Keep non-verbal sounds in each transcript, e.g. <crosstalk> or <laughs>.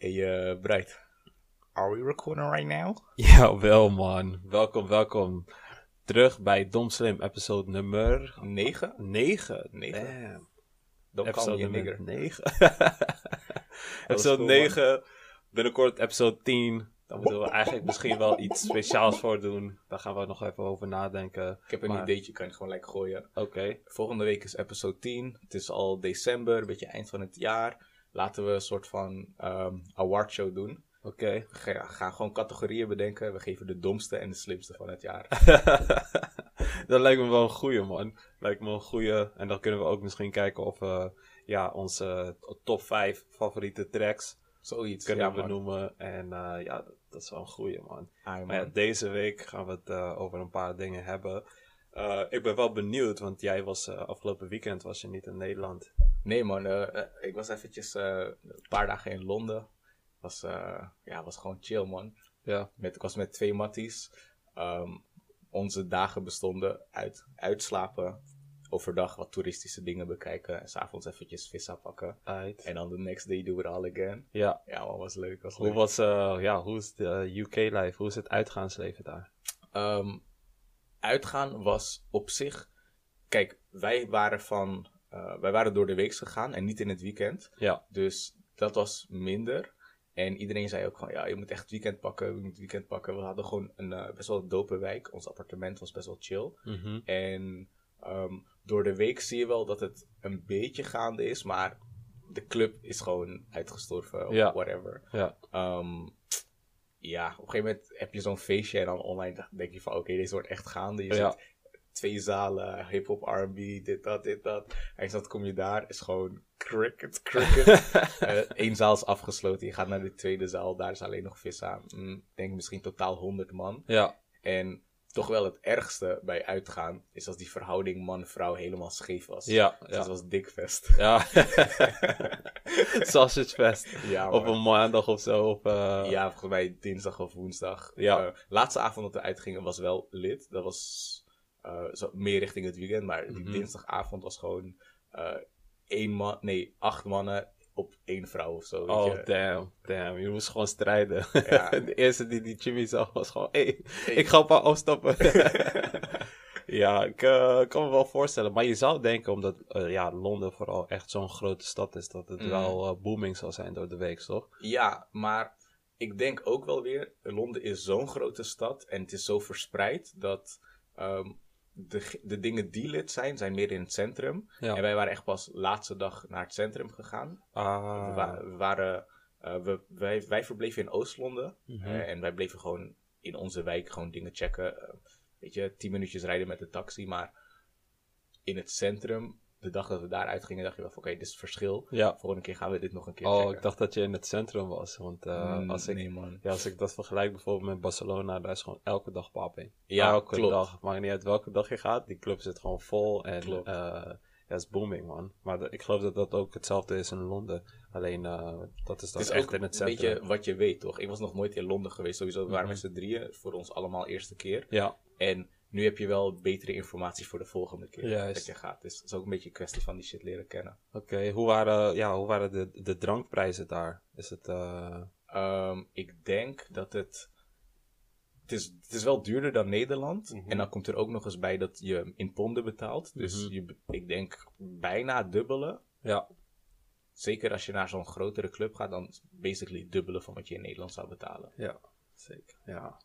Hey, uh, Bright. Are we recording right now? <laughs> Ja, wel man. Welkom, welkom. Terug bij Dom Slim, episode nummer 9? 9. 9. Damn. Dan kan Episode je nummer nigger. 9. was episode cool, 9. Binnenkort episode 10. Daar moeten we eigenlijk misschien wel <laughs> iets speciaals voor doen. Daar gaan we nog even over nadenken. Ik heb een Maar- ideetje, kan je gewoon lekker gooien. Oké. Volgende week is episode 10. Het is al december, een beetje eind van het jaar. Laten we een soort van ehm award show doen. Oké. We ga- gaan gewoon categorieën bedenken. We geven de domste en de slimste van het jaar. <laughs> dat lijkt me wel een goeie, man. Lijkt me een goeie. En dan kunnen we ook misschien kijken of we ja, onze top 5 favoriete tracks Zoiets. kunnen ja, man. benoemen. En eh, ja, dat, is wel een goeie, man. Ai, Maar ja, deze week gaan we het eh, over een paar dingen hebben. Eh, ik ben wel benieuwd, want jij was eh, afgelopen weekend was je niet in Nederland. Nee man, eh, ik was eventjes eh, een paar dagen in Londen. Was, eh, ja, was gewoon chill man. Ja. Met, ik was met twee matties. Ehm, onze dagen bestonden uit uitslapen, overdag wat toeristische dingen bekijken en s'avonds eventjes vissa pakken. Uit. En dan de next day do it all again. Ja. Ja man, was leuk. Was Hoe leuk. was, eh, ja, hoe is de UK-life? Hoe is het uitgaansleven daar? Ehm, uitgaan was op zich. Kijk, wij waren van. eh, wij waren door de week gegaan en niet in het weekend. Ja. Dus dat was minder. En iedereen zei ook van ja, je moet echt het weekend pakken. Je moet het weekend pakken. We hadden gewoon een eh, best wel dope wijk. Ons appartement was best wel chill. Mhm. En ehm, door de week zie je wel dat het een beetje gaande is. Maar de club is gewoon uitgestorven. Of Ja. whatever. Ja. Ehm, ja, op een gegeven moment heb je zo'n feestje en dan online denk je van oké, deze wordt echt gaande. Je Ja. ziet twee zalen, hip-hop, RB, dit, dat, dit, dat. En dan kom je daar, is gewoon cricket, cricket. <laughs> Eén zaal is afgesloten, je gaat naar de tweede zaal, daar is alleen nog vissa. Mm, Ik denk misschien totaal 100 man. Ja. En toch wel het ergste bij uitgaan is als die verhouding man-vrouw helemaal scheef was. Ja. Dus dat was dikvest. ja. <laughs> Sausage fest. ja, Op een maandag of zo. Of, eh, Ja, volgens mij dinsdag of woensdag. Ja. Eh, laatste avond dat we uitgingen was wel lid. Dat was eh, zo, meer richting het weekend. Maar die Mhm. dinsdagavond was gewoon één man, nee, acht mannen op één vrouw of zo. weet Oh, je. damn. Damn. Je moest gewoon strijden. Ja. <laughs> de eerste die die Jimmy zag was gewoon... Hé, hey, ik ga een paar afstappen. <laughs> ja, ik eh, kan me wel voorstellen. Maar je zou denken, omdat eh, ja, Londen vooral echt zo'n grote stad is... dat het Mm. wel eh, booming zal zijn door de week, toch? Ja, maar ik denk ook wel weer, Londen is zo'n grote stad en het is zo verspreid dat ehm, de, de dingen die lid zijn, zijn meer in het centrum. Ja. En wij waren echt pas laatste dag naar het centrum gegaan. Ah. We, wa- we waren, eh, we, wij, wij verbleven in Oost-Londen. Mhm. en wij bleven gewoon in onze wijk gewoon dingen checken. Eh, weet je, tien minuutjes rijden met de taxi. Maar in het centrum, de dag dat we daar uitgingen, dacht je wel van oké, dit is het verschil. Ja. Volgende keer gaan we dit nog een keer Oh, checken. ik dacht dat je in het centrum was. Want eh, Mm, als, ik, nee man. ja, als ik dat vergelijk bijvoorbeeld met Barcelona, daar is gewoon elke dag popping. Ja, elke klopt. dag. Maakt niet uit welke dag je gaat, die club zit gewoon vol. En Klopt. ja, het is booming, man. Maar de- ik geloof dat dat ook hetzelfde is in Londen. Alleen, eh, dat is dan echt in het een centrum. beetje wat je weet, toch? Ik was nog nooit in Londen geweest. Sowieso, we waren Mhm. met z'n drieën. Voor ons allemaal eerste keer. Ja, En nu heb je wel betere informatie voor de volgende keer Juist. dat je gaat. Dus het is ook een beetje een kwestie van die shit leren kennen. oké. Hoe waren, ja, hoe waren de, de drankprijzen daar? Is het... eh, Ehm, ik denk dat het. Het is, het is wel duurder dan Nederland. Mhm. En dan komt er ook nog eens bij dat je in ponden betaalt. Dus Mhm. je, ik denk bijna dubbele. ja, Zeker als je naar zo'n grotere club gaat, dan is basically dubbele van wat je in Nederland zou betalen. Ja, zeker. Ja.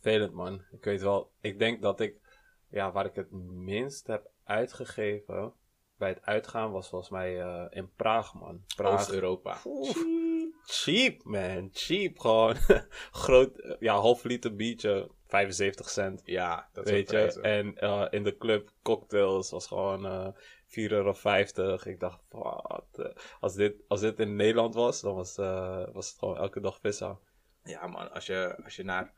Vervelend, man. Ik weet wel, ik denk dat ik, ja, waar ik het minst heb uitgegeven bij het uitgaan was volgens mij eh, in Praag, man. Praag. Oost-Europa. Oef. Cheap, man. Cheap, gewoon. <laughs> Groot, eh, ja, half liter biertje, 75 cent. Ja, dat weet je, en eh, in de club cocktails was gewoon eh 4,50 euro. Ik dacht, wat, als, dit, als dit in Nederland was, dan was, was het gewoon elke dag vissa. Ja, man, als je, als je, naar,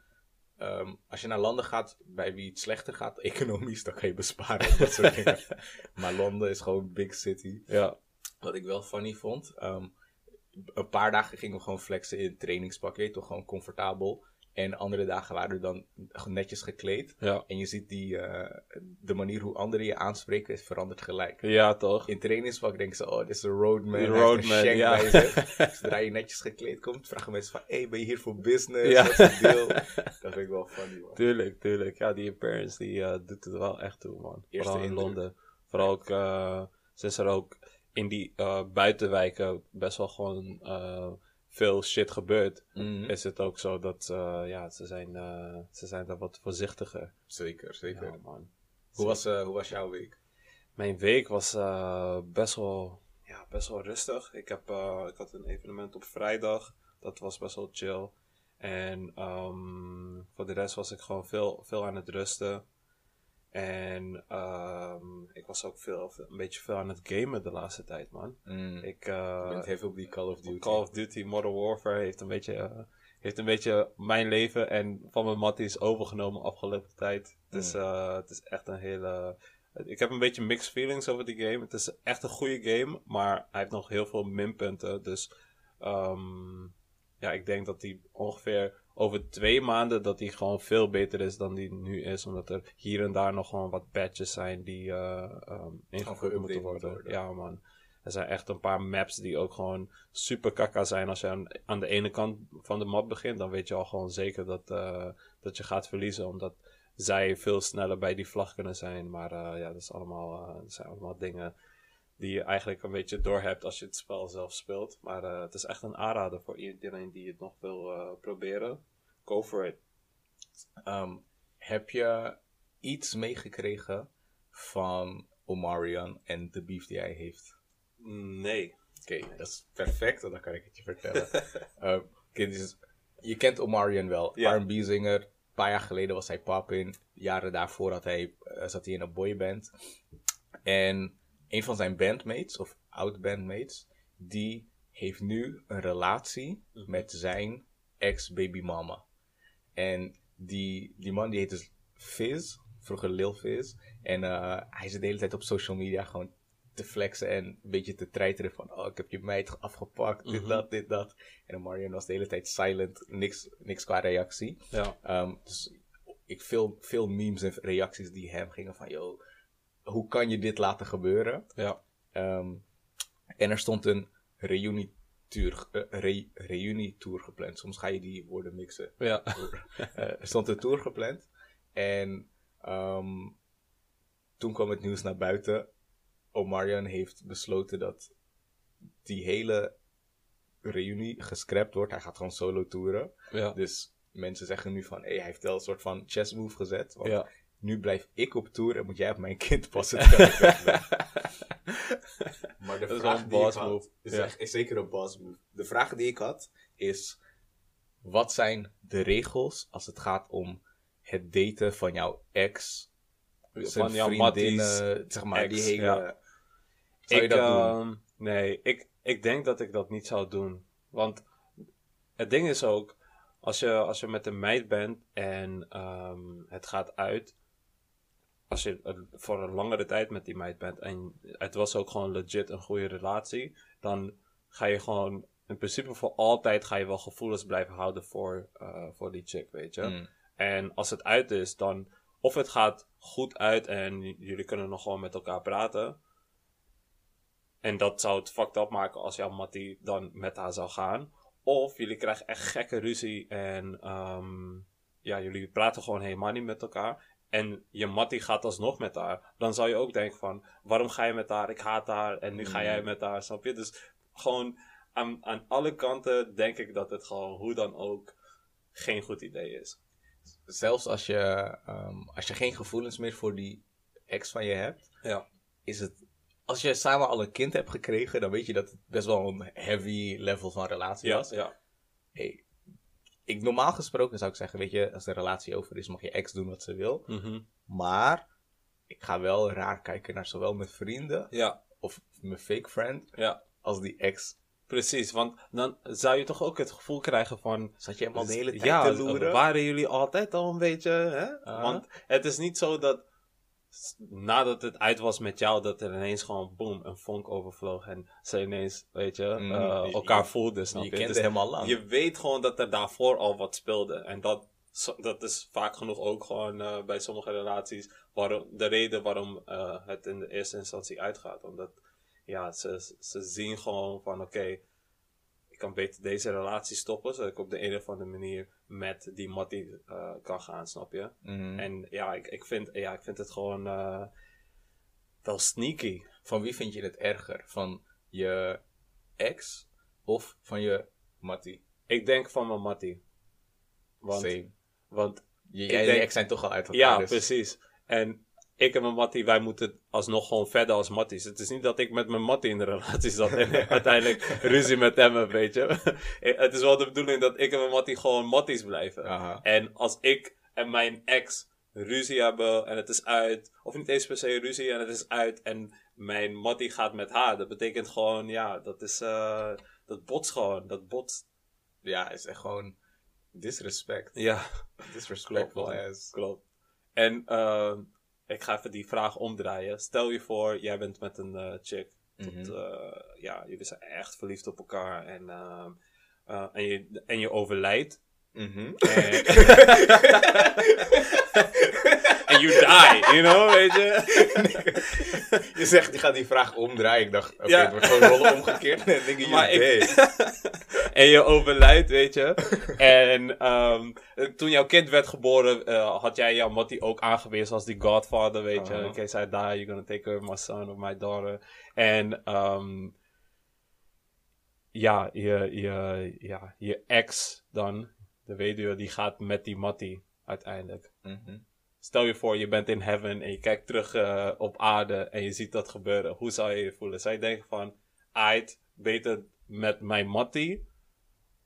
ehm, als je naar landen gaat bij wie het slechter gaat, <laughs> economisch, dan kan je besparen. Dat soort dingen. <laughs> Maar Londen is gewoon big city. Ja, Wat ik wel funny vond, ehm, een paar dagen gingen we gewoon flexen in trainingspak, je weet toch, gewoon comfortabel. En andere dagen waren we dan netjes gekleed. Ja. En je ziet die, eh, de manier hoe anderen je aanspreken is veranderd gelijk. Ja, toch? In trainingsvak denken ze, oh, dit is een roadman. Roadman, een ja. <laughs> Zodra je netjes gekleed komt, vragen mensen van, hey, ben je hier voor business? Ja. Wat is deal? <laughs> Dat vind ik wel funny, man. Tuurlijk, tuurlijk. Ja, die appearance die eh, doet het wel echt toe, man. Eerste Vooral in indruk. Londen. Vooral ook, eh, sinds er ook in die buitenwijken best wel gewoon veel shit gebeurt, Mhm. is het ook zo dat eh, ja, ze, zijn, eh, ze zijn daar wat voorzichtiger. Zeker, zeker. Ja, man. Hoe, was, eh, hoe was jouw week? Mijn week was best, wel, ja, best wel rustig. Ik, heb, ik had een evenement op vrijdag. Dat was best wel chill. En ehm, voor de rest was ik gewoon veel, veel aan het rusten. En ehm, ik was ook veel, een beetje veel aan het gamen de laatste tijd, man. Mm. Ik, Je eh, bent heel veel op die Call of Duty. Call of Duty Modern Warfare heeft een beetje, heeft een beetje mijn leven en van mijn matties overgenomen afgelopen tijd. Dus Mm. eh, het is echt een hele... Ik heb een beetje mixed feelings over die game. Het is echt een goede game, maar hij heeft nog heel veel minpunten. Dus ehm, ja, ik denk dat hij ongeveer over twee maanden dat hij gewoon veel beter is dan die nu is. Omdat er hier en daar nog gewoon wat patches zijn die eh ehm ingevoerd moeten worden. Ja man. Er zijn echt een paar maps die ook gewoon super kakka zijn. Als je aan, aan de ene kant van de map begint, dan weet je al gewoon zeker dat, eh, dat je gaat verliezen. Omdat zij veel sneller bij die vlag kunnen zijn. Maar eh, ja, dat, is allemaal, dat zijn allemaal dingen die je eigenlijk een beetje doorhebt als je het spel zelf speelt. Maar het is echt een aanrader voor iedereen die het nog wil proberen. Go for it. Ehm, heb je iets meegekregen van Omarion en de beef die hij heeft? Nee. Oké, dat is perfect, dan kan ik het je vertellen. <laughs> Ehm, dus je kent Omarion wel, Ja. R&B-zinger. Een paar jaar geleden was hij pop-in. Jaren daarvoor had hij, eh, zat hij in een boyband. En een van zijn bandmates, of oud-bandmates, die heeft nu een relatie Mhm. met zijn ex-babymama. En die, die man die heet dus Fizz, vroeger Lil Fizz. En eh, hij zit de hele tijd op social media gewoon te flexen en een beetje te treiteren van... Oh, ik heb je meid afgepakt, dit, Mhm. dat, dit, dat. En Marion was de hele tijd silent, niks, niks qua reactie. Ja. Ehm, dus ik veel, veel memes en reacties die hem gingen van... Yo, hoe kan je dit laten gebeuren? Ja. Ehm, en er stond een eh, re, reunietour gepland. Soms ga je die woorden mixen. Ja. Er stond een tour gepland. En ehm, toen kwam het nieuws naar buiten. Omarion heeft besloten dat die hele reunie gescrapt wordt. Hij gaat gewoon solo toeren. Ja. Dus mensen zeggen nu van, hey, hij heeft wel een soort van chess move gezet. Want Ja. nu blijf ik op tour en moet jij op mijn kind passen <laughs> Maar de Dat is vraag een die ik had, move. Is, Ja. echt- is zeker een boss move. De vraag die ik had is: wat zijn de regels als het gaat om het daten van jouw ex? Van jouw matties, zeg maar, die hele. ja. Zou je ik, dat doen? ehm, Nee, ik, ik denk dat ik dat niet zou doen. Want het ding is ook, als je, als je met een meid bent en ehm, het gaat uit, als je eh, voor een langere tijd met die meid bent en het was ook gewoon legit een goede relatie, dan ga je gewoon in principe voor altijd ga je wel gevoelens blijven houden voor, eh, voor die chick, weet je. Mm. En als het uit is, dan of het gaat goed uit en jullie kunnen nog gewoon met elkaar praten. En dat zou het fucked up maken als jouw mattie dan met haar zou gaan. Of jullie krijgen echt gekke ruzie en ehm, ja, jullie praten gewoon helemaal niet met elkaar. En je mattie gaat alsnog met haar. Dan zou je ook denken van, waarom ga je met haar? Ik haat haar en nu ga Mm. jij met haar, snap je? Dus gewoon aan, aan alle kanten denk ik dat het gewoon hoe dan ook geen goed idee is. Zelfs als je, ehm, als je geen gevoelens meer voor die ex van je hebt, Ja. is het. Als je samen al een kind hebt gekregen, dan weet je dat het best wel een heavy level van relatie Ja, was. ja. Hey, ik, normaal gesproken zou ik zeggen, weet je, als de relatie over is, mag je ex doen wat ze wil. Mhm. Maar ik ga wel raar kijken naar zowel mijn vrienden ja, of mijn fake friend ja, als die ex. precies. Want dan zou je toch ook het gevoel krijgen van... Zat je hem al de hele tijd ja, te loeren? waren jullie altijd al een beetje, hè? Ah. Want het is niet zo dat nadat het uit was met jou, dat er ineens gewoon boom, een vonk overvloog. En ze ineens, weet je, Mm, eh, je- elkaar voelden, snap Je je? kent Dus het helemaal lang. je weet gewoon dat er daarvoor al wat speelde. En dat, dat is vaak genoeg ook gewoon eh, bij sommige relaties waarom, de reden waarom eh, het in de eerste instantie uitgaat. Omdat ja, ze, ze zien gewoon van oké, kan beter deze relatie stoppen, zodat ik op de een of andere manier met die mattie eh, kan gaan, snap je? Mhm. En ja, ik, ik, vind, ja, ik vind het gewoon eh, wel sneaky. Van wie vind je het erger? Van je ex of van je mattie? Ik denk van mijn mattie. Want, Same. want jij en denk- je ex zijn toch al uit elkaar. Ja, dus- precies. En ik en mijn mattie, wij moeten alsnog gewoon verder als matties. Het is niet dat ik met mijn mattie in de relatie zat en <laughs> uiteindelijk ruzie met hem heb, weet je. Het is wel de bedoeling dat ik en mijn mattie gewoon matties blijven. Aha. En als ik en mijn ex ruzie hebben en het is uit, of niet eens per se ruzie en het is uit en mijn mattie gaat met haar, dat betekent gewoon, ja, dat is, eh, dat botst gewoon, dat botst. Ja, is echt gewoon disrespect. Ja. Disrespectful Klopt, as. Klopt. En ehm, ik ga even die vraag omdraaien. Stel je voor, jij bent met een eh, chick. Tot, Mhm. eh, ja, jullie zijn echt verliefd op elkaar. En, ehm, eh, en, je, en je overlijdt. Mhm. En, <laughs> en you die, you know, weet je. <laughs> Je zegt, je gaat die vraag omdraaien. Ik dacht, oké, Ja. het wordt gewoon rollen omgekeerd. En denk je, Maar ik- <laughs> en je overlijdt, weet je. En ehm, toen jouw kind werd geboren, eh, had jij jouw mattie ook aangewezen als die godfather, weet je. Aha. In case I die, you're gonna take care of my son of my daughter. En ehm, ja, je, je, ja, je ex dan, de weduwe, die gaat met die mattie uiteindelijk. Mhm. Stel je voor, je bent in heaven en je kijkt terug eh, op aarde en je ziet dat gebeuren. Hoe zou je je voelen? Zou je denken van, aight, beter met mijn mattie?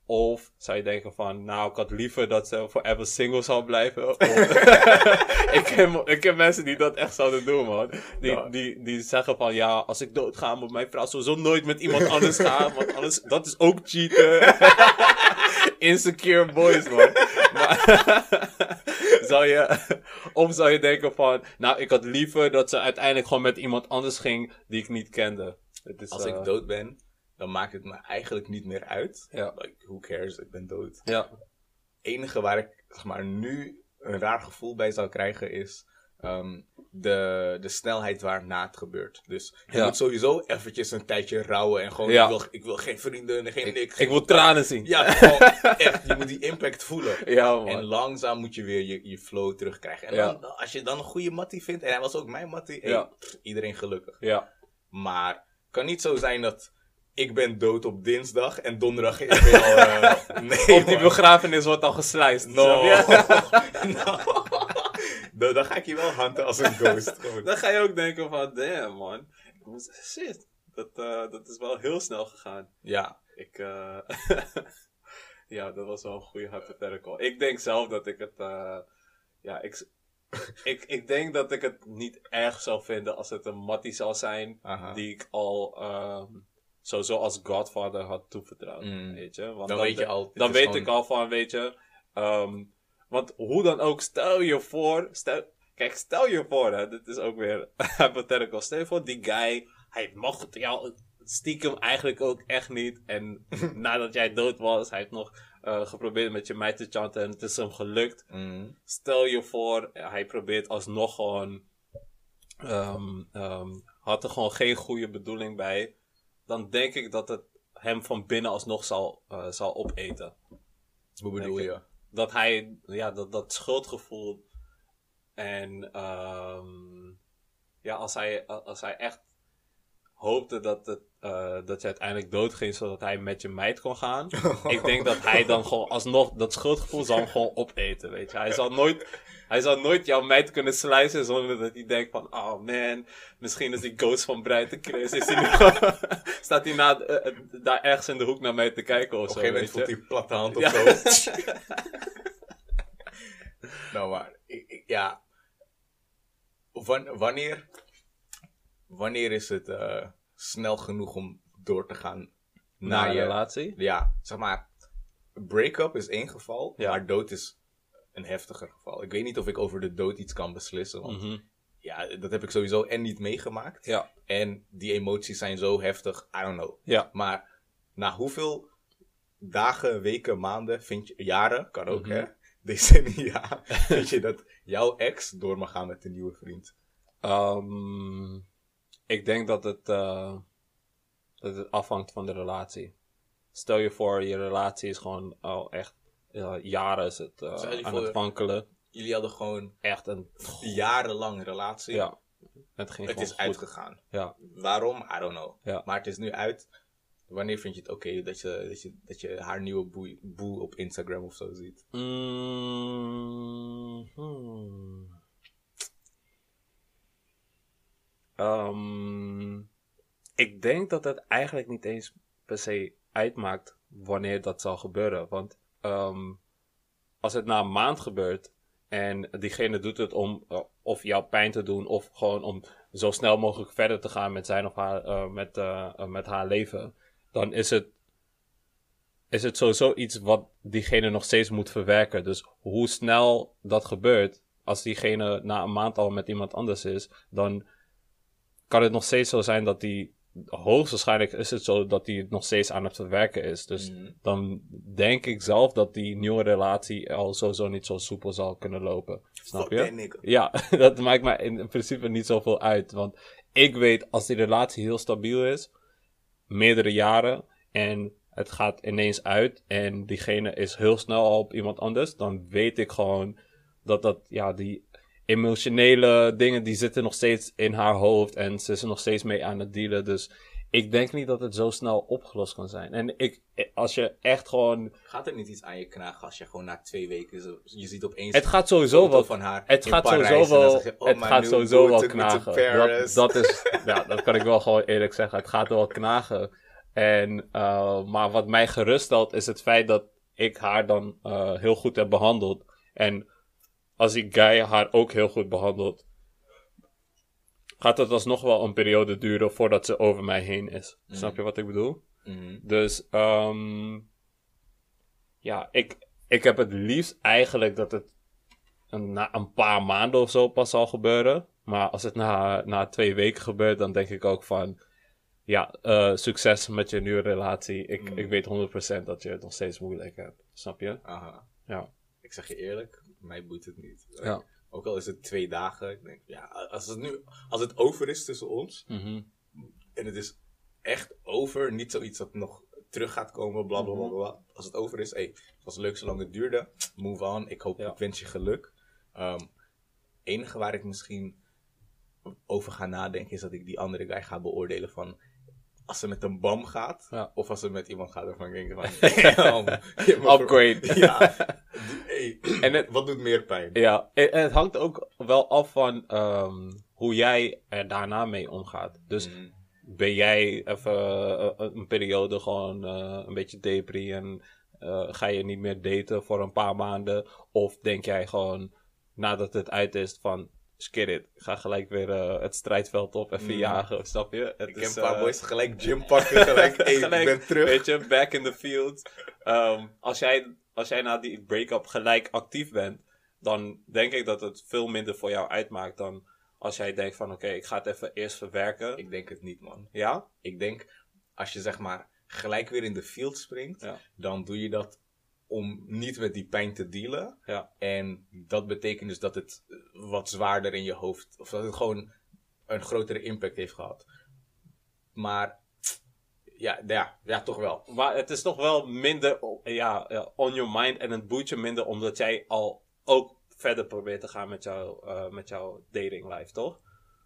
Of zou je denken van, nou, ik had liever dat ze forever single zou blijven. Of- <laughs> <laughs> ik, ken, ik ken mensen die dat echt zouden doen, man. Die, Ja. die, die zeggen van, ja, als ik doodga, moet mijn vrouw sowieso nooit met iemand anders gaan. Want anders, dat is ook cheaten. <laughs> Insecure boys, man. <laughs> Maar, <laughs> zou je, of zou je denken van, nou, ik had liever dat ze uiteindelijk gewoon met iemand anders ging die ik niet kende. Het is, Als eh, ik dood ben, dan maakt het me eigenlijk niet meer uit. Ja. Like, who cares, ik ben dood. Ja, enige waar ik zeg maar, nu een raar gevoel bij zou krijgen is ehm, de, de snelheid waarna het gebeurt. Dus je Ja. moet sowieso eventjes een tijdje rouwen en gewoon, Ja. ik, wil, ik wil geen vrienden, geen niks. ik wil tranen zien. Ja, gewoon <laughs> echt, je moet die impact voelen. Ja, man. En langzaam moet je weer je, je flow terugkrijgen. En dan, als je dan een goede mattie vindt, en hij was ook mijn mattie, hey, Ja. pff, iedereen gelukkig. Ja, Maar het kan niet zo zijn dat ik ben dood op dinsdag en donderdag is weer al... eh, <laughs> nee, of die man. begrafenis wordt al geslijst. No. <laughs> Dan, dan ga ik je wel hanten als een ghost. Gewoon. <laughs> Dan ga je ook denken van, damn man. Shit, dat, eh, dat is wel heel snel gegaan. Ja, Ik, eh, <laughs> ja, dat was wel een goede hypothetical. Ik denk zelf dat ik het, eh, ja, ik, <laughs> ik, ik denk dat ik het niet erg zou vinden als het een mattie zou zijn aha. die ik al ehm sowieso als Godfather had toevertrouwd. Mm. Weet je? Want Dan weet je al, Dan weet ik al van, weet je. ehm, want hoe dan ook, stel je voor. Stel, kijk, stel je voor, hè, dit is ook weer <laughs> hypothetical. Stel je voor, die guy, hij mag jou stiekem eigenlijk ook echt niet. En <laughs> nadat jij dood was, hij heeft nog eh, geprobeerd met je mij te chanten en het is hem gelukt. Mm. Stel je voor, hij probeert alsnog gewoon. ehm, ehm, had er gewoon geen goede bedoeling bij. Dan denk ik dat het hem van binnen alsnog zal, eh, zal opeten. Hoe bedoel je? Dat hij, ja, dat, dat schuldgevoel. En ehm, ja, als hij, als hij echt hoopte dat, het, eh, dat je uiteindelijk doodging zodat hij met je meid kon gaan. <laughs> ik denk dat hij dan gewoon alsnog dat schuldgevoel zal hem gewoon opeten, weet je. Hij zal nooit, hij zal nooit jouw meid kunnen slicen zonder dat hij denkt van, oh man, misschien is die ghost van Breiten Chris, is hij nu <laughs> staat hij na, eh, eh, daar ergens in de hoek naar mij te kijken of Op een zo, gegeven moment voelt hij platte hand of Ja. zo. <laughs> nou, maar, ik, ik- ja. Wan- wanneer, wanneer is het eh, snel genoeg om door te gaan Na naar je... relatie? Ja, zeg maar, break-up is één geval, Ja. maar dood is een heftiger geval. Ik weet niet of ik over de dood iets kan beslissen, want Mhm. ja, dat heb ik sowieso en niet meegemaakt. Ja. En die emoties zijn zo heftig, I don't know. Ja. Maar na hoeveel dagen, weken, maanden, vind je, jaren, kan ook Mhm. hè, <laughs> decennia, vind je dat jouw ex door mag gaan met een nieuwe vriend? Ehm, ik denk dat het, eh, dat het afhangt van de relatie. Stel je voor, je relatie is gewoon al echt eh, jaren is het, je aan voor- het wankelen. Jullie hadden gewoon Echt een... jarenlang relatie. Ja. Het ging Het is goed. uitgegaan. Ja. Waarom? I don't know. Ja. Maar het is nu uit. Wanneer vind je het oké dat, je, dat, je, dat je haar nieuwe boe, boe op Instagram of zo ziet? Mm, hmm. Ehm, ik denk dat het eigenlijk niet eens per se uitmaakt wanneer dat zal gebeuren. Want ehm, als het na een maand gebeurt en diegene doet het om eh, of jou pijn te doen of gewoon om zo snel mogelijk verder te gaan met zijn of haar, eh, met, eh, met haar leven, dan is het is het sowieso iets wat diegene nog steeds moet verwerken. Dus hoe snel dat gebeurt, als diegene na een maand al met iemand anders is, dan kan het nog steeds zo zijn dat die, hoogstwaarschijnlijk is het zo dat die het nog steeds aan het verwerken is. Dus Mhm. dan denk ik zelf dat die nieuwe relatie al sowieso niet zo soepel zal kunnen lopen. Snap je? Ja, <laughs> dat maakt mij in, in principe niet zoveel uit. Want ik weet als die relatie heel stabiel is, meerdere jaren, en het gaat ineens uit en diegene is heel snel al op iemand anders, dan weet ik gewoon dat dat, ja, die emotionele dingen, die zitten nog steeds in haar hoofd en ze is er nog steeds mee aan het dealen. Dus ik denk niet dat het zo snel opgelost kan zijn. En ik, als je echt gewoon, Gaat er niet iets aan je knagen als je gewoon na twee weken, je ziet opeens het gaat sowieso wel van haar Het in gaat Parijs sowieso wel, je, oh, het gaat sowieso wel knagen. Dat, dat is, <laughs> ja, dat kan ik wel gewoon eerlijk zeggen. Het gaat wel knagen. En, eh, maar wat mij geruststelt is het feit dat ik haar dan eh, heel goed heb behandeld. En als die guy haar ook heel goed behandelt, gaat het alsnog wel een periode duren voordat ze over mij heen is. Mm. Snap je wat ik bedoel? Mhm. Dus ehm ja, ik, ik heb het liefst eigenlijk dat het een, na een paar maanden of zo pas zal gebeuren. Maar als het na, na twee weken gebeurt, dan denk ik ook van... Ja, eh, succes met je nieuwe relatie. Ik, Mm. ik weet 100% dat je het nog steeds moeilijk hebt. Snap je? Aha. Ja. Ik zeg je eerlijk, mij boeit het niet. Ja. Ook al is het twee dagen, ik denk, ja, als het nu, als het over is tussen ons, Mhm. en het is echt over, niet zoiets dat nog terug gaat komen, bla bla bla Mhm. bla. Als het over is, hey, het was leuk zolang het duurde, move on, ik hoop, Ja. ik wens je geluk. Ehm enige waar ik misschien over ga nadenken, is dat ik die andere guy ga beoordelen van, als ze met een bam gaat, Ja. of als ze met iemand gaat ik denk van, <laughs> hebt me Upgrade. <laughs> Ja. Hey, En het- wat doet meer pijn? Ja, en, en het hangt ook wel af van ehm, hoe jij er daarna mee omgaat. Dus Mhm. ben jij even eh, een periode gewoon eh, een beetje depri en eh, ga je niet meer daten voor een paar maanden? Of denk jij gewoon nadat het uit is van skid it, ga gelijk weer eh, het strijdveld op, even Mm. jagen, snap je? Het Ik heb is, een paar eh, boys gelijk gym pakken, <laughs> gelijk, hey, gelijk, ik ben terug. Weet je, back in the field. Ehm, als, jij, als jij na die break-up gelijk actief bent, dan denk ik dat het veel minder voor jou uitmaakt dan als jij denkt van oké, ik ga het even eerst verwerken. Ik denk het niet, man. Ja? Ik denk, als je zeg maar gelijk weer in de field springt, Ja. dan doe je dat om niet met die pijn te dealen. Ja. En dat betekent dus dat het eh, wat zwaarder in je hoofd, of dat het gewoon een grotere impact heeft gehad. Maar, ja, ja, ja toch wel. Maar het is toch wel minder ja, on your mind en het boeit je minder omdat jij al ook verder probeert te gaan met, jou, eh, met jouw dating life, toch?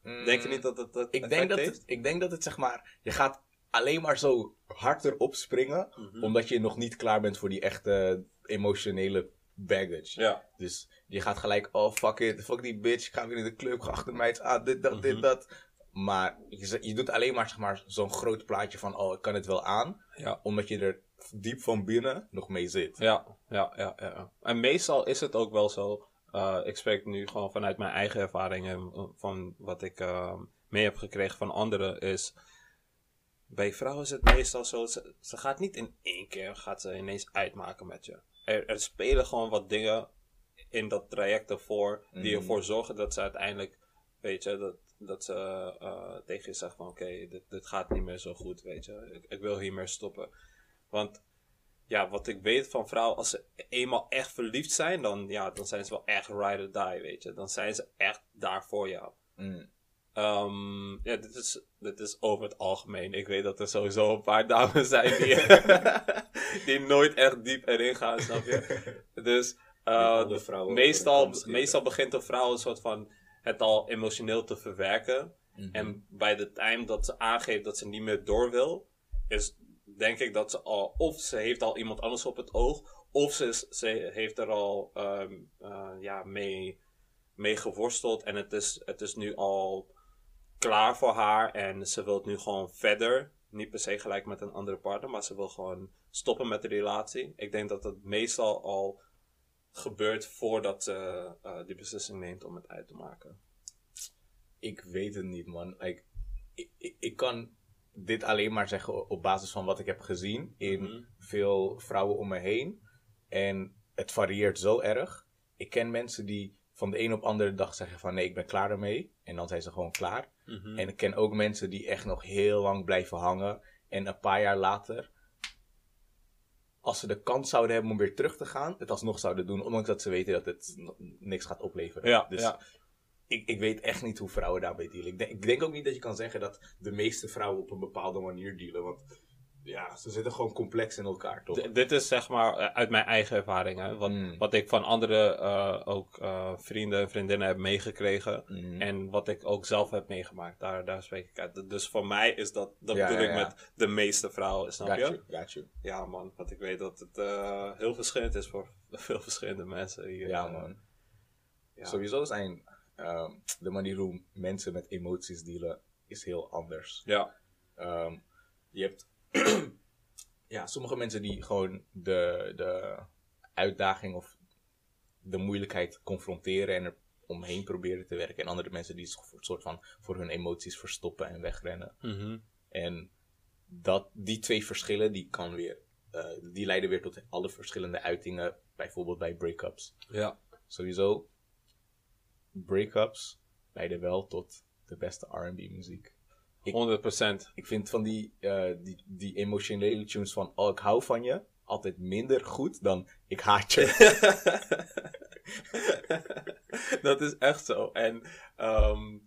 Denk je niet dat het, dat Mm. ik denk dat, heeft? het, ik denk dat het zeg maar, je gaat alleen maar zo hard erop springen, Mhm. omdat je nog niet klaar bent voor die echte emotionele baggage. Ja. Dus je gaat gelijk, oh fuck it, fuck die bitch, ik ga weer in de club, ga achter mij aan, dit, dat, Mhm. dit, dat. Maar je, je doet alleen maar, zeg maar zo'n groot plaatje van, oh ik kan het wel aan, Ja. omdat je er diep van binnen nog mee zit. Ja, ja, ja, ja. ja. En meestal is het ook wel zo. eh, ik spreek nu gewoon vanuit mijn eigen ervaringen. eh, Van wat ik eh, mee heb gekregen van anderen. Is. Bij vrouwen is het meestal zo. Ze, ze gaat niet in één keer. Gaat ze ineens uitmaken met je. Er, er spelen gewoon wat dingen in dat traject ervoor. Die Mhm. ervoor zorgen dat ze uiteindelijk Weet je, dat, dat ze eh, tegen je zegt van oké, dit, dit gaat niet meer zo goed, weet je. Ik, ik wil hiermee stoppen. Want ja, wat ik weet van vrouwen, als ze eenmaal echt verliefd zijn, dan, ja, dan zijn ze wel echt ride or die, weet je. Dan zijn ze echt daar voor jou. Mm. Ehm, ja, dit is, dit is over het algemeen. Ik weet dat er sowieso een paar dames zijn die, <laughs> die nooit echt diep erin gaan, snap je? <laughs> Dus uh, over meestal, meestal begint een vrouw een soort van het al emotioneel te verwerken. Mhm. En bij de time dat ze aangeeft dat ze niet meer door wil, is denk ik dat ze al, of ze heeft al iemand anders op het oog, of ze, is- ze heeft er al ehm, eh, ja, mee, mee geworsteld en het is, het is nu al klaar voor haar en ze wil nu gewoon verder. Niet per se gelijk met een andere partner, maar ze wil gewoon stoppen met de relatie. Ik denk dat dat meestal al gebeurt voordat ze eh, die beslissing neemt om het uit te maken. Ik weet het niet, man. Ik, ik, ik kan dit alleen maar zeggen op basis van wat ik heb gezien in Mhm. veel vrouwen om me heen. En het varieert zo erg. Ik ken mensen die van de een op andere dag zeggen van nee, ik ben klaar ermee. En dan zijn ze gewoon klaar. Mhm. En ik ken ook mensen die echt nog heel lang blijven hangen. En een paar jaar later, als ze de kans zouden hebben om weer terug te gaan, het alsnog zouden doen. Ondanks dat ze weten dat het niks gaat opleveren. Ja, dus ja. Ik, ik weet echt niet hoe vrouwen daarbij dealen. Ik denk, ik denk ook niet dat je kan zeggen dat de meeste vrouwen op een bepaalde manier dealen. Want ja, ze zitten gewoon complex in elkaar, toch? D- dit is zeg maar eh, uit mijn eigen ervaring. Hè? Wat, Mm. wat ik van andere eh, ook eh, vrienden en vriendinnen heb meegekregen. Mhm. En wat ik ook zelf heb meegemaakt. Daar, daar spreek ik uit. Dus voor mij is dat, dat Ja, bedoel ja, ik ja. met de meeste vrouwen, snap got je? you, got you. Ja man, want ik weet dat het heel verschillend is voor <laughs> veel verschillende mensen. Hier, Ja, man. Sowieso zijn ehm, de manier hoe mensen met emoties dealen is heel anders. Ja, Ehm, je hebt <clears throat> ja, sommige mensen die gewoon de, de uitdaging of de moeilijkheid confronteren en er omheen proberen te werken. En andere mensen die een soort van voor hun emoties verstoppen en wegrennen. Mhm. En dat, die twee verschillen, die, kan weer, eh, die leiden weer tot alle verschillende uitingen. Bijvoorbeeld bij breakups. ja. Sowieso, breakups leiden wel tot de beste R&B muziek. 100%. Ik vind van die, eh, die, die emotionele tunes van oh, ik hou van je altijd minder goed dan ik haat je. <laughs> dat is echt zo. En ehm,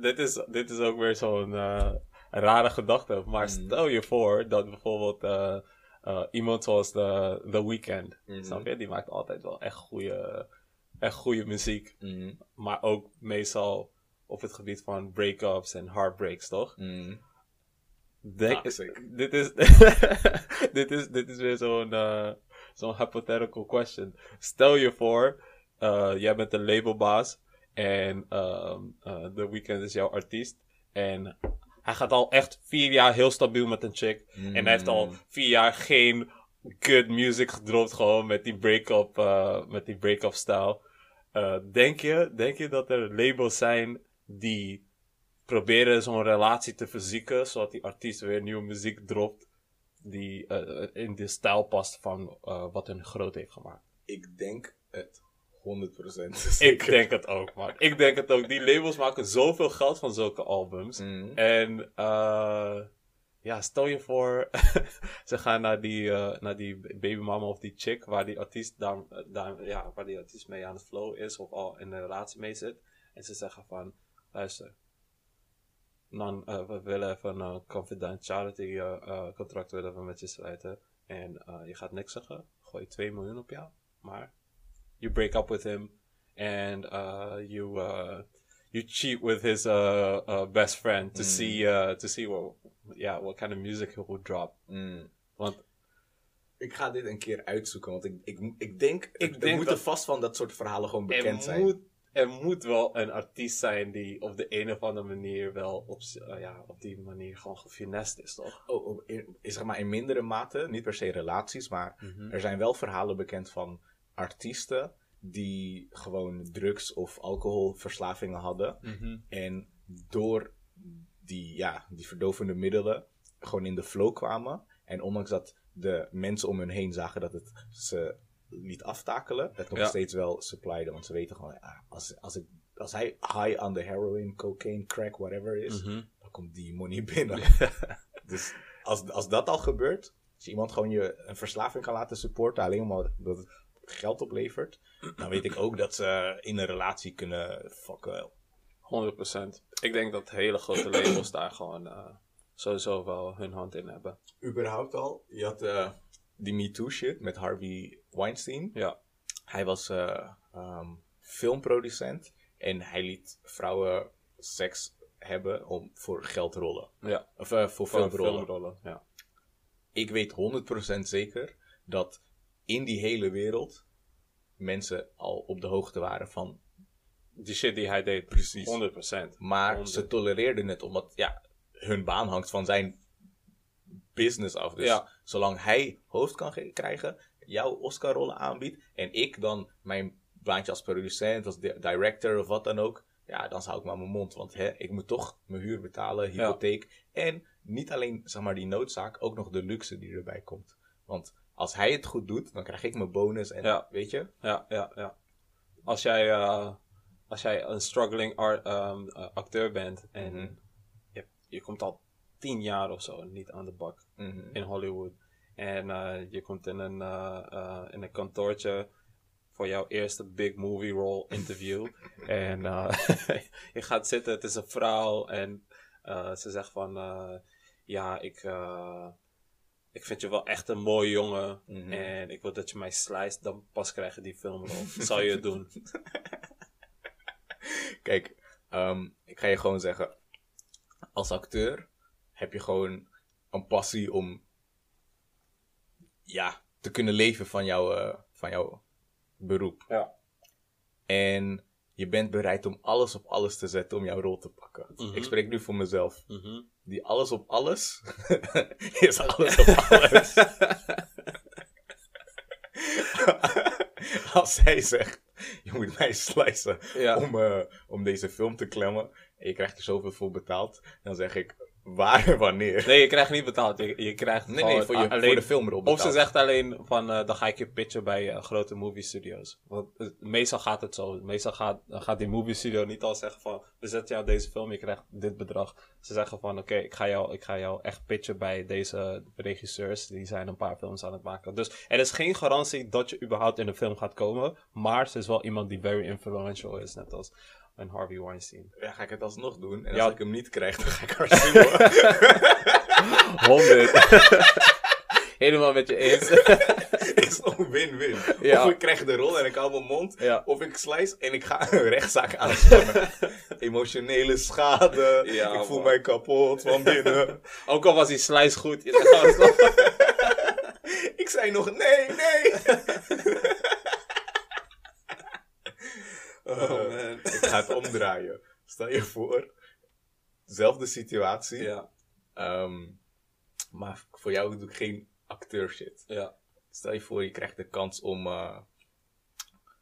dit, is, dit is ook weer zo'n eh, rare gedachte. Maar Mhm. stel je voor dat bijvoorbeeld eh, iemand zoals The, The Weeknd, Mhm. snap je? Die maakt altijd wel echt goede, echt goede muziek. Mm, Maar ook meestal op het gebied van breakups en heartbreaks, toch? mm. Denk, dit, is, <laughs> dit, is, dit is weer zo'n eh, zo'n hypothetical question. Stel je voor, eh, jij bent een labelbaas en ehm, eh, The Weeknd is jouw artiest. En hij gaat al echt vier jaar heel stabiel met een chick. En hij heeft al vier jaar geen good music gedropt, gewoon met die break-up, met die break-up stijl. Denk, je, denk je dat er labels zijn die proberen zo'n relatie te verzieken, zodat die artiest weer nieuwe muziek dropt die eh, in de stijl past van eh, wat hun groot heeft gemaakt? Ik denk het 100%. <laughs> Ik denk het ook, man. Ik denk het ook. Die labels maken zoveel geld van zulke albums. Mm. En eh, ja, stel je voor, <laughs> ze gaan naar die, naar die babymama of die chick waar die artiest daar, daar, ja, waar die artiest mee aan het flow is of al in een relatie mee zit. En ze zeggen van, luister, dan, eh, we willen even een confidentiality eh, eh, contract willen we met je sluiten. En eh, je gaat niks zeggen, gooi 2 miljoen op jou, maar you break up with him and uh, you uh, you cheat with his uh, uh, best friend to Mm. see uh, to see what yeah what kind of music he would drop. Mm. Want Ik ga dit een keer uitzoeken, want ik, ik, ik denk, ik denk denk moeten dat- vast van dat soort verhalen gewoon bekend er zijn. moet er moet wel een artiest zijn die op de een of andere manier wel op, uh, ja, op die manier gewoon gefinest is, toch? Oh, oh, in, zeg maar in mindere mate, niet per se relaties, maar Mhm. er zijn wel verhalen bekend van artiesten die gewoon drugs- of alcoholverslavingen hadden. Mhm. En door die, ja, die verdovende middelen gewoon in de flow kwamen. En ondanks dat de mensen om hun heen zagen dat het ze liet aftakelen, het nog Ja. steeds wel supplyden. Want ze weten gewoon, ja, als, als ik als hij high on the heroin, cocaine, crack, whatever is, Mhm. dan komt die money <laughs> binnen. dus als, als dat al gebeurt, als iemand gewoon je een verslaving kan laten supporten, alleen omdat dat het geld oplevert, dan weet ik ook dat ze in een relatie kunnen fucken. 100%. Ik denk dat hele grote labels daar gewoon eh, sowieso wel hun hand in hebben. Überhaupt al, je had eh, die MeToo shit met Harvey Weinstein. Ja. Hij was eh, ehm, filmproducent en hij liet vrouwen seks hebben om voor geldrollen. Ja. Of eh, voor filmrollen. filmrollen. Ja. Ik weet 100% zeker dat in die hele wereld mensen al op de hoogte waren van. Die shit die hij deed. Precies. 100%. Maar ze tolereerden het omdat ja, hun baan hangt van zijn business af. Dus Ja. Zolang hij hoofd kan ge- krijgen, jouw Oscar-rollen aanbiedt en ik dan mijn baantje als producent, als di- director of wat dan ook, ja, dan zou ik maar mijn mond. Want hè, ik moet toch mijn huur betalen, hypotheek. En niet alleen zeg maar, die noodzaak, ook nog de luxe die erbij komt. Want als hij het goed doet, dan krijg ik mijn bonus en Ja. weet je. Ja, ja, ja. Als jij, eh, als jij een struggling art, ehm, eh, acteur bent en Mhm. je, je komt al tien jaar of zo niet aan de bak Mhm. in Hollywood. En eh, je komt in een, eh, eh, in een kantoortje voor jouw eerste big movie role interview. <laughs> en <laughs> je gaat zitten, het is een vrouw. En ze zegt van, ja, ik, ik vind je wel echt een mooi jongen. Mhm. En ik wil dat je mij slijst, dan pas krijg je die filmrol. Zal je het doen? <laughs> Kijk, ehm, ik ga je gewoon zeggen. Als acteur heb je gewoon een passie om ja, te kunnen leven van, jouw eh, van jouw beroep. Ja. En je bent bereid om alles op alles te zetten om jouw rol te pakken. Mhm. Ik spreek nu voor mezelf. Mhm. Die alles op alles <laughs> is alles op <laughs> alles. Als zij zegt, je moet mij slicen Ja. om, eh, om deze film te klemmen. En je krijgt er zoveel voor betaald. Dan zeg ik, waar en wanneer? Nee, je krijgt niet betaald. Je, je krijgt Nee, nee, voor, je, alleen... voor de filmrol Of betaald. ze zegt alleen van, eh, dan ga ik je pitchen bij eh, grote movie studios. Want eh, meestal gaat het zo. Meestal gaat, gaat die movie studio niet al zeggen van, we zetten jou deze film, je krijgt dit bedrag. Ze zeggen van, oké, ik ga jou, ik ga jou echt pitchen bij deze regisseurs. Die zijn een paar films aan het maken. Dus er is geen garantie dat je überhaupt in de film gaat komen. Maar ze is wel iemand die very influential is, net als een Harvey Weinstein. Ja, ga ik het alsnog doen. En als Ja. ik hem niet krijg, dan ga ik haar suwen. 100. <laughs> <laughs> Helemaal met je eens. <laughs> is een win-win. Ja. Of ik krijg de rol en ik hou mijn mond. Ja. Of ik slice en ik ga een rechtszaak aanspannen. Emotionele schade. Ja, ik voel man. mij kapot van binnen. Ook al was die slice goed. Je stop. ik zei nog nee, nee. Oh, man. ik <laughs> ga het omdraaien. Stel je voor, zelfde situatie. Ja, Ehm, maar voor jou doe ik geen acteur shit. ja. Stel je voor, je krijgt de kans om eh,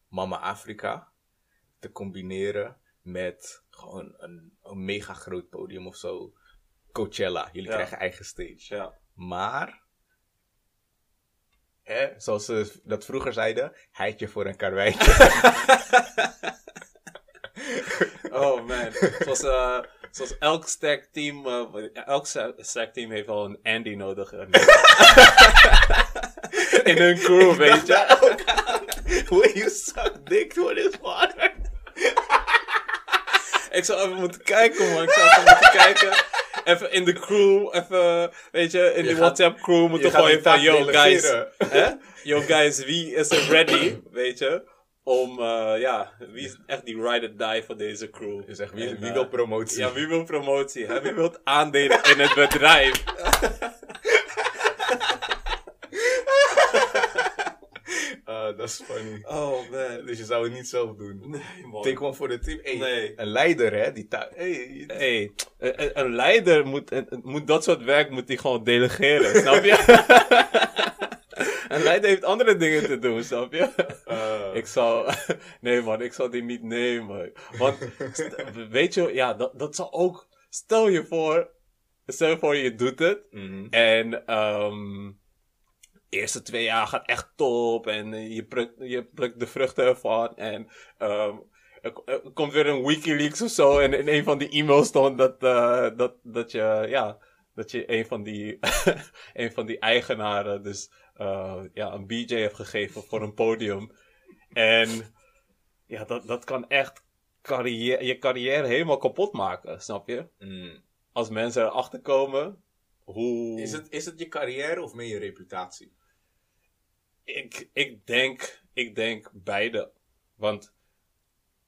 Mama Afrika te combineren met gewoon een, een mega groot podium of zo. Coachella, jullie Ja. krijgen eigen stage. ja. Maar, hè, zoals ze dat vroeger zeiden, heitje voor een karweitje. <laughs> Oh man. Zoals, eh, zoals elk stack team, eh, elk sta- stack team heeft wel een Andy nodig. eh, <laughs> In hun crew, weet je. When you suck dick with his water. Ik zou even moeten kijken, man. Ik zou even moeten kijken. Even in de crew, even, weet je, in Je de gaat- WhatsApp crew moeten gooien van, yo guys, hè? Yo guys, wie is er ready, weet je? Om, eh, ja, wie is echt die ride or die voor deze crew? Je zegt, wie, En, wie eh, wil promotie? Ja, wie wil promotie? Hè? Wie wil aandelen in het bedrijf? <laughs> Ah, <laughs> dat is funny. Oh man. Dus je zou het niet zelf doen. Nee, man. Take one voor de team. Hey, Nee. Een leider, hè? Die hey, Hey, een, leider moet, moet dat soort werk moet hij gewoon delegeren, <laughs> snap je? <laughs> een leider heeft andere dingen te doen, snap je? eh, Ik zal, nee man, ik zal die niet nemen. Want, weet je, ja, dat, dat zal ook, stel je voor, stel je voor je doet het. mhm. En, ehm eerste twee jaar gaat echt top. En eh, je plukt, je plukt de vruchten ervan. En, ehm er, er komt weer een Wikileaks of zo. En in een van die e-mails stond dat, eh, dat, dat je, ja, dat je een van die, <laughs> een van die eigenaren dus eh, ja, een BJ heeft gegeven voor een podium. En ja, dat, dat kan echt carrière, je carrière helemaal kapot maken, snap je? Mm. Als mensen erachter komen hoe... Is, het, is het je carrière of meer je reputatie? Ik, ik, denk, ik denk beide. Want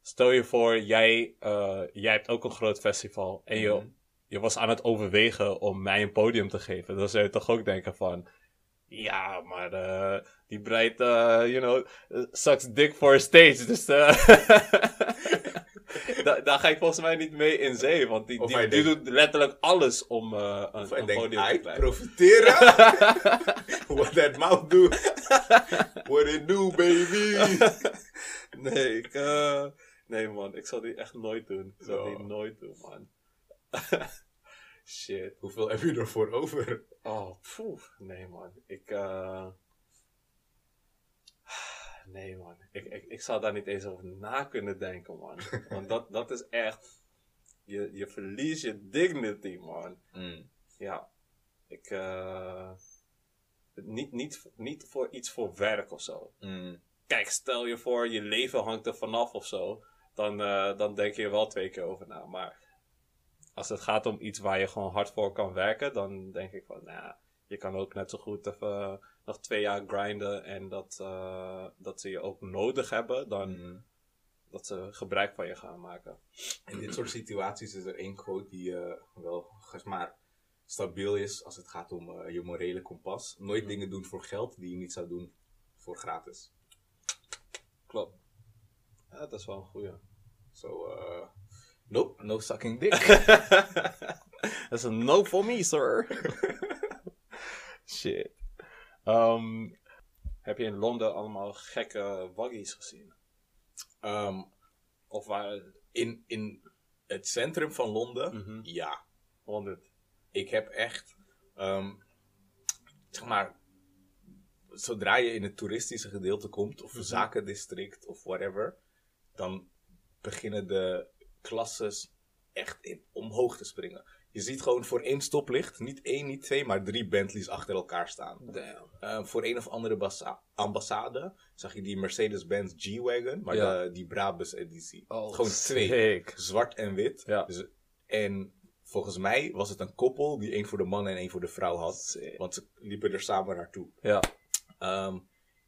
stel je voor, jij, eh, jij hebt ook een groot festival. En je, Mhm. je was aan het overwegen om mij een podium te geven. Dan zou je toch ook denken van... Ja, maar eh, die breidt, eh, you know, sucks dick for a stage. Dus <laughs> <laughs> da- daar ga ik volgens mij niet mee in zee. Want die, die, die denkt- doet letterlijk alles om eh, een, een denkt, podium te krijgen. profiteren. <laughs> What that mouth do. What it do, baby. <laughs> nee, ik, eh, nee man, ik zal die echt nooit doen. Ik zal die nooit doen, man. Shit. Hoeveel heb je ervoor over? Oh, poef. Nee man, ik, eh, Nee man, ik, ik, ik zou daar niet eens over na kunnen denken man. <laughs> Want dat, dat is echt, je, je verliest je dignity man. Mm. Ja, ik, eh, niet, niet, niet voor iets voor werk of zo. Mm. kijk, stel je voor, je leven hangt er vanaf of zo. Dan, eh, dan denk je er wel twee keer over na. Maar als het gaat om iets waar je gewoon hard voor kan werken, dan denk ik van, nou, ja, je kan ook net zo goed even nog twee jaar grinden en dat, eh, dat ze je ook nodig hebben, dan Mm. dat ze gebruik van je gaan maken. In dit soort situaties is er één quote die eh, wel zeg maar, stabiel is als het gaat om eh, je morele kompas. Nooit dingen doen voor geld die je niet zou doen voor gratis. Klopt. Ja, dat is wel een goeie. So, eh, nope, no sucking dick. <laughs> <laughs> Is een no for me, sir. <laughs> Shit. Ehm, heb je in Londen allemaal gekke waggies gezien? Ehm, Of waar... in, in het centrum van Londen, Mhm. ja. 100. Ik heb echt, ehm, zeg maar, zodra je in het toeristische gedeelte komt, of Mhm. zakendistrict of whatever, dan beginnen de klasses echt in, omhoog te springen. Je ziet gewoon voor één stoplicht, niet één, niet twee, maar drie Bentleys achter elkaar staan. Damn. Eh, voor een of andere bassa- ambassade zag je die Mercedes-Benz G-Wagon, maar Ja. de, die Brabus-editie. Oh, gewoon twee, sick. zwart en wit. Ja. Dus, en volgens mij was het een koppel die één voor de man en één voor de vrouw had. Sick. Want ze liepen er samen naartoe. Ja. Ehm,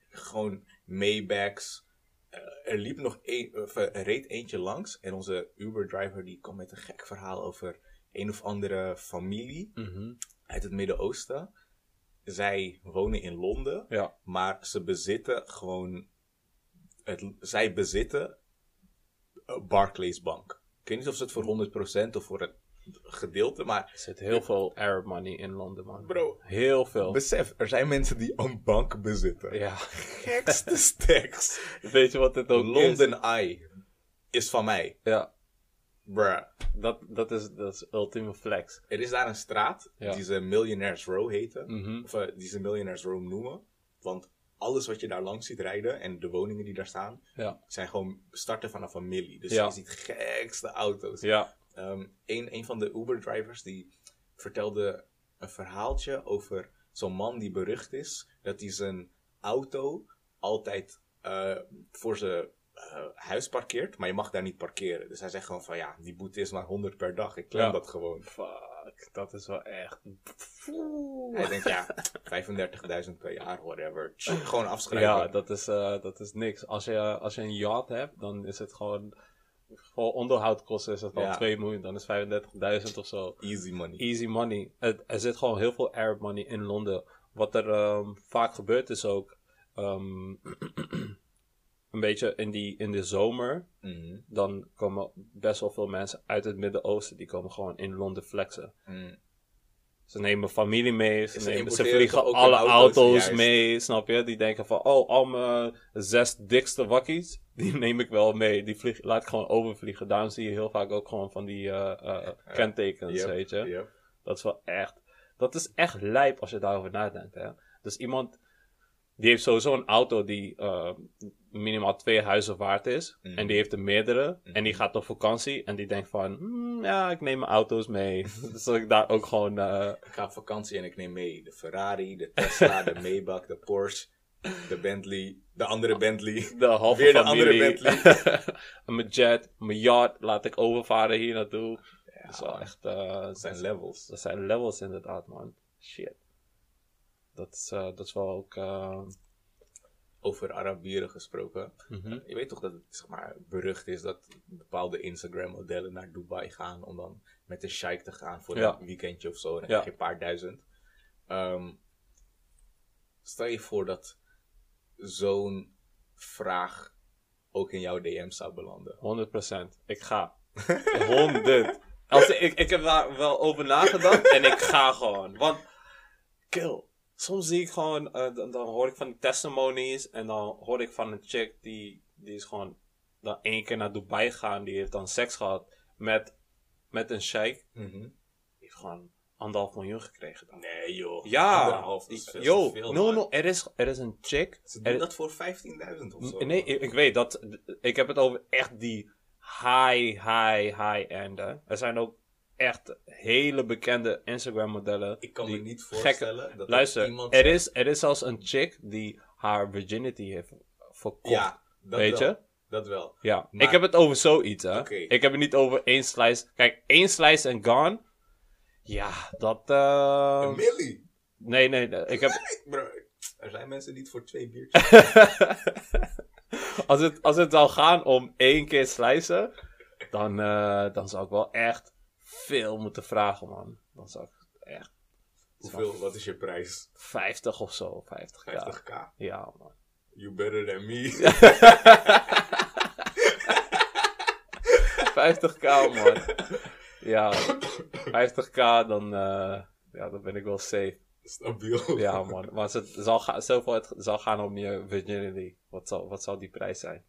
gewoon Maybachs. Eh, er liep nog een, of, er reed eentje langs en onze Uber-driver die kwam met een gek verhaal over een of andere familie Mhm. uit het Midden-Oosten. Zij wonen in Londen, Ja. maar ze bezitten gewoon. Het, zij bezitten een Barclays Bank. Ik weet niet of ze het voor 100% of voor een gedeelte, maar Er zit heel veel Arab money in Londen, man. bro, Heel veel. besef, er zijn mensen die een bank bezitten. Ja. Gekste stacks. <laughs> Weet je wat het ook is? London Eye is van mij. Ja. Bruh. Dat, dat, is, dat is ultieme flex. Er is daar een straat Ja. die ze Millionaires Row heten. Mhm. Of eh, die ze Millionaires Row noemen. Want alles wat je daar langs ziet rijden en de woningen die daar staan, Ja. zijn gewoon starten van een familie. Dus Ja. je ziet gekste auto's. Ja. Ehm, een, een van de Uber-drivers die vertelde een verhaaltje over zo'n man die berucht is dat hij zijn auto altijd eh, voor zijn eh, huis parkeert, maar je mag daar niet parkeren. Dus hij zegt gewoon van ja, die boete is maar 100 per dag, ik klem Ja. dat gewoon. Fuck. Dat is wel echt... Hij denkt ja, 35.000 per jaar, whatever. Gewoon afschrijven. Ja, dat is, eh, dat is niks. Als je, als je een yacht hebt, dan is het gewoon... Voor onderhoudkosten is het al Ja. 2 miljoen. Dan is 35.000 of zo. Easy money. Easy money. Er zit gewoon heel veel Arab money in Londen. Wat er ehm, vaak gebeurt is ook... ehm, <clears throat> een beetje in, die, in de zomer... Mhm, Dan komen best wel veel mensen uit het Midden-Oosten... die komen gewoon in Londen flexen. mhm. Ze nemen familie mee, ze, nemen, ze vliegen alle auto's, mee, snap je? Die denken van, oh, al mijn zes dikste wakkies, die <laughs> neem ik wel mee. Die vlieg, laat ik gewoon overvliegen. Daarom zie je heel vaak ook gewoon van die eh, eh, kentekens, Yep, weet je? yep. Dat is wel echt, dat is echt lijp als je daarover nadenkt, hè? Dus iemand, die heeft sowieso een auto die, eh, minimaal twee huizen waard is. Mhm. En die heeft er meerdere. En die Mhm. gaat op vakantie. En die denkt van, "Hmm, ja, ik neem mijn auto's mee. <laughs> dus ik daar ook gewoon... eh, Ik ga op vakantie en ik neem mee de Ferrari, de Tesla, de <laughs> Maybach, de Porsche, de Bentley, de andere Bentley. <laughs> de halve Weer de familie. andere Bentley. mijn jet, mijn yacht laat ik overvaren hier naartoe. Ja, dat is wel echt... eh, dat zijn levels. Dat zijn levels inderdaad, man. Shit. Dat is, eh, dat is wel ook... eh, Over Arabieren gesproken. mhm. Je weet toch dat het zeg maar, berucht is dat bepaalde Instagram-modellen naar Dubai gaan om dan met de sheik te gaan voor Ja. een weekendje of zo. Dan Ja. krijg je een paar duizend. Ehm, stel je voor dat zo'n vraag ook in jouw DM zou belanden. 100%. Ik ga. <laughs> 100. Als ik, ik heb daar wel over nagedacht en ik ga gewoon. Want, kill. Soms zie ik gewoon, eh, dan, dan hoor ik van die testimonies en dan hoor ik van een chick die, die is gewoon dan één keer naar Dubai gegaan. Die heeft dan seks gehad met, met een sheik. Die heeft gewoon anderhalf miljoen gekregen dan. Nee joh. Ja, Anderhalf, dat is veel yo, te veel, no, no, er is, er is een chick. Ze er- doen dat voor 15.000 of zo. Nee, ik, ik weet dat. Ik heb het over echt die high, high, high end. hè. Er zijn ook echt hele bekende Instagram modellen. Ik kan die me niet gekke- voorstellen dat Luister, er iemand... er is, er is zelfs een chick die haar virginity heeft verkocht. Ja, dat weet wel. je? Dat wel. Ja, Maar- ik heb het over zoiets, hè. Ik heb het niet over één slice. Kijk, één slice en gone. Ja, dat... eh, Een millie. nee, nee, nee, ik heb... <laughs> Bro, er zijn mensen die het voor twee biertjes... <laughs> als, het, als het zou gaan om één keer slicen, dan, eh, dan zou ik wel echt veel moeten vragen, man. Dan zou ik echt Hoeveel, wat is je prijs? 50 of zo, 50k. 50k. Ja, man. You better than me. <laughs> 50k, man. Ja, 50k, dan, eh, ja, dan ben ik wel safe. Stabiel. Ja, man. Maar het zal, ga, stel voor het zal gaan om je virginity, wat zal, wat zal die prijs zijn?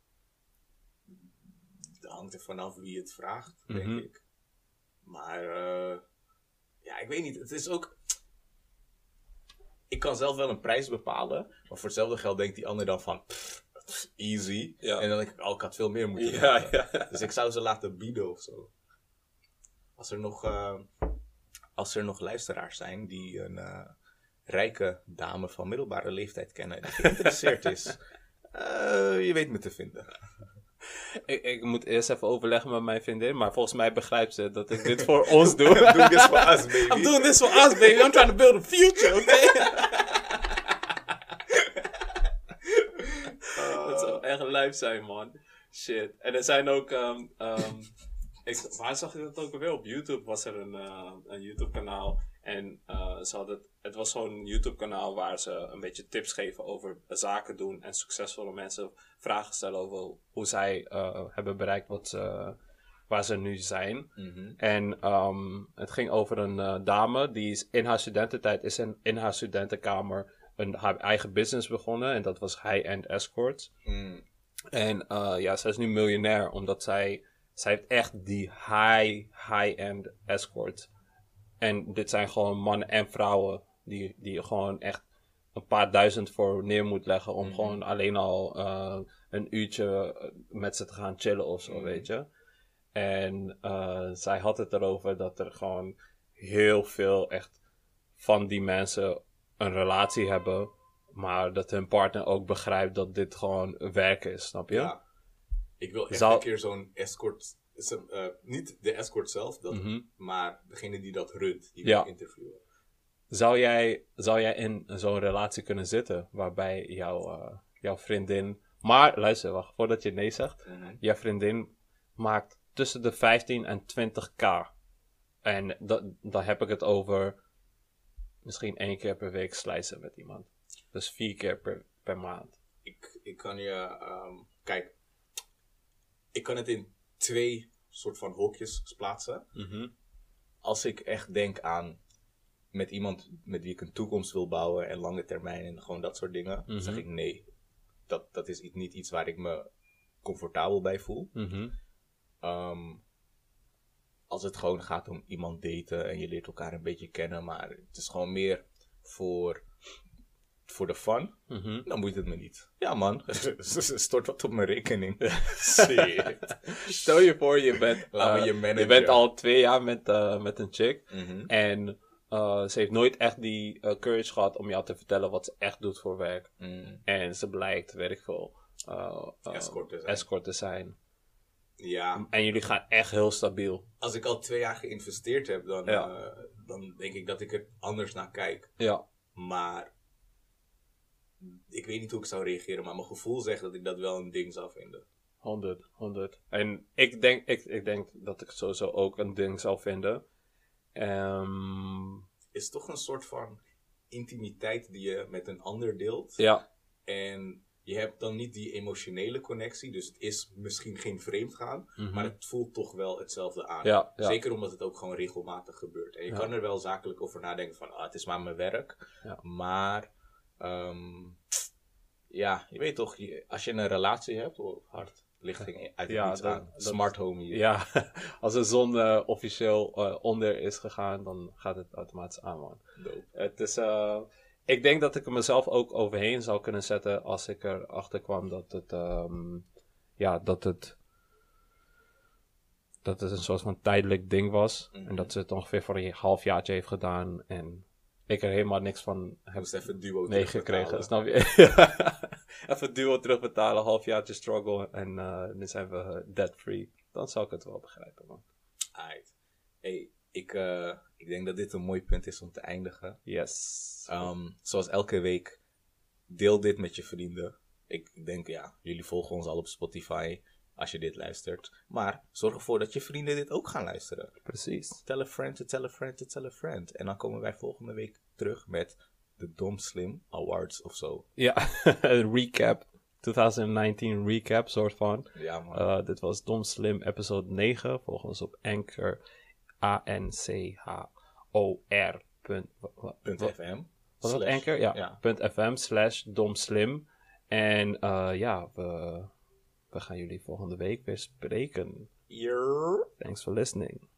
Dat hangt er vanaf wie het vraagt, denk Mhm. ik. Maar, eh, ja, ik weet niet. Het is ook... Ik kan zelf wel een prijs bepalen, maar voor hetzelfde geld denkt die ander dan van... pff, pff, easy. Ja. En dan denk ik, oh, ik had veel meer moeten Ja, ja. Dus ik zou ze laten bieden of zo. Als er nog, eh, als er nog luisteraars zijn die een eh, rijke dame van middelbare leeftijd kennen die geïnteresseerd is, <laughs> je weet me te vinden. <laughs> Ik, ik moet eerst even overleggen met mijn vriendin, maar volgens mij begrijpt ze dat ik dit voor ons doe. I'm doing this for us, baby. I'm doing this for us, baby. I'm trying to build a future, okay? <laughs> Dat zou echt lijf zijn, man. Shit. En er zijn ook... ehm, ehm, ik, waar zag je dat ook weer? Op YouTube was er een, eh, een YouTube-kanaal. En eh, ze hadden, het was zo'n YouTube-kanaal waar ze een beetje tips geven over zaken doen. En succesvolle mensen vragen stellen over hoe zij eh, hebben bereikt wat ze, waar ze nu zijn. Mhm. En ehm, het ging over een eh, dame die is in haar studententijd is in, in haar studentenkamer een, haar eigen business begonnen. En dat was high-end escorts. Mm. En eh, ja, zij is nu miljonair omdat zij, zij heeft echt die high, high-end escorts. En dit zijn gewoon mannen en vrouwen die, die je gewoon echt een paar duizend voor neer moet leggen om Mhm. gewoon alleen al eh, een uurtje eh, met ze te gaan chillen of zo, Mhm. weet je. En eh, zij had het erover dat er gewoon heel veel echt van die mensen een relatie hebben, maar dat hun partner ook begrijpt dat dit gewoon werk is, snap je? Ja. Ik wil echt een keer zo'n escort... niet de escort zelf, dat, Mhm. maar degene die dat runt, die Ja. wil interviewen. Zou jij, zou jij in zo'n relatie kunnen zitten waarbij jouw, eh, jouw vriendin. Maar luister, wacht, voordat je nee zegt. Mhm. Jouw vriendin maakt tussen de 15 en 20k. En dat, dan heb ik het over misschien één keer per week slicen met iemand. Dus vier keer per, per maand. ik, ik kan je. ehm, kijk, ik kan het in twee soort van hokjes plaatsen. Mhm. Als ik echt denk aan met iemand met wie ik een toekomst wil bouwen en lange termijn en gewoon dat soort dingen, zeg Mhm. ik nee. Dat, dat is niet iets waar ik me comfortabel bij voel. Mhm. Ehm, als het gewoon gaat om iemand daten en je leert elkaar een beetje kennen, maar het is gewoon meer voor voor de fun, Mhm. dan moet het me niet. Ja man, <laughs> stort wat op mijn rekening. <laughs> Shit. Stel je voor, je bent, eh, je je bent al twee jaar met, eh, met een chick. En eh, ze heeft nooit echt die eh, courage gehad om jou te vertellen wat ze echt doet voor werk. Mm. En ze blijkt, weet ik veel, eh, Escort te zijn. escort te zijn. Ja, En jullie gaan echt heel stabiel. als ik al twee jaar geïnvesteerd heb, dan, Ja. dan denk ik dat ik er anders naar kijk. Ja. Maar ik weet niet hoe ik zou reageren, maar mijn gevoel zegt dat ik dat wel een ding zou vinden. 100, 100. En ik denk, ik, ik denk dat ik het sowieso ook een ding zou vinden. Ehm, is toch een soort van intimiteit die je met een ander deelt. ja, En je hebt dan niet die emotionele connectie, dus het is misschien geen vreemdgaan, Mhm. maar het voelt toch wel hetzelfde aan. ja, ja. Zeker omdat het ook gewoon regelmatig gebeurt. En je Ja. kan er wel zakelijk over nadenken van, ah, het is maar mijn werk. Ja. Maar, ehm, ja, je weet toch, als je een relatie hebt, oh, hard, lichting uit het Ja, niets aan. Smart home hier. Ja, <laughs> als de zon eh, officieel eh, onder is gegaan, dan gaat het automatisch aan, man. Dope. Het is, eh, ik denk dat ik er mezelf ook overheen zou kunnen zetten als ik erachter kwam dat het, ehm, ja, dat het, dat het een soort van tijdelijk ding was. Mhm. En dat ze het ongeveer voor een halfjaartje heeft gedaan en ik er helemaal niks van heb moest even duo meegekregen. terugbetalen. Snap je? <laughs> even duo terugbetalen, halfjaartje struggle en eh, nu zijn we debt free. Dan zou ik het wel begrijpen, man. Aight. Hey, ik, eh, ik denk dat dit een mooi punt is om te eindigen. Yes. Ehm, zoals elke week, deel dit met je vrienden. Ik denk, ja, jullie volgen ons al op Spotify als je dit luistert. Maar zorg ervoor dat je vrienden dit ook gaan luisteren. Precies. Tell a friend to tell a friend to tell a friend. En dan komen wij volgende week terug met de Dom Slim Awards of zo. Ja, <laughs> een recap. 2019 recap, soort van. Ja, man. Eh, dit was Dom Slim episode 9. Volg ons op Anchor. A-N-C-H-O-R. .fm. Was dat. Anchor? Ja. Ja. Punt .fm slash Dom Slim. En eh, ja, we, we gaan jullie volgende week weer spreken. Thanks for listening.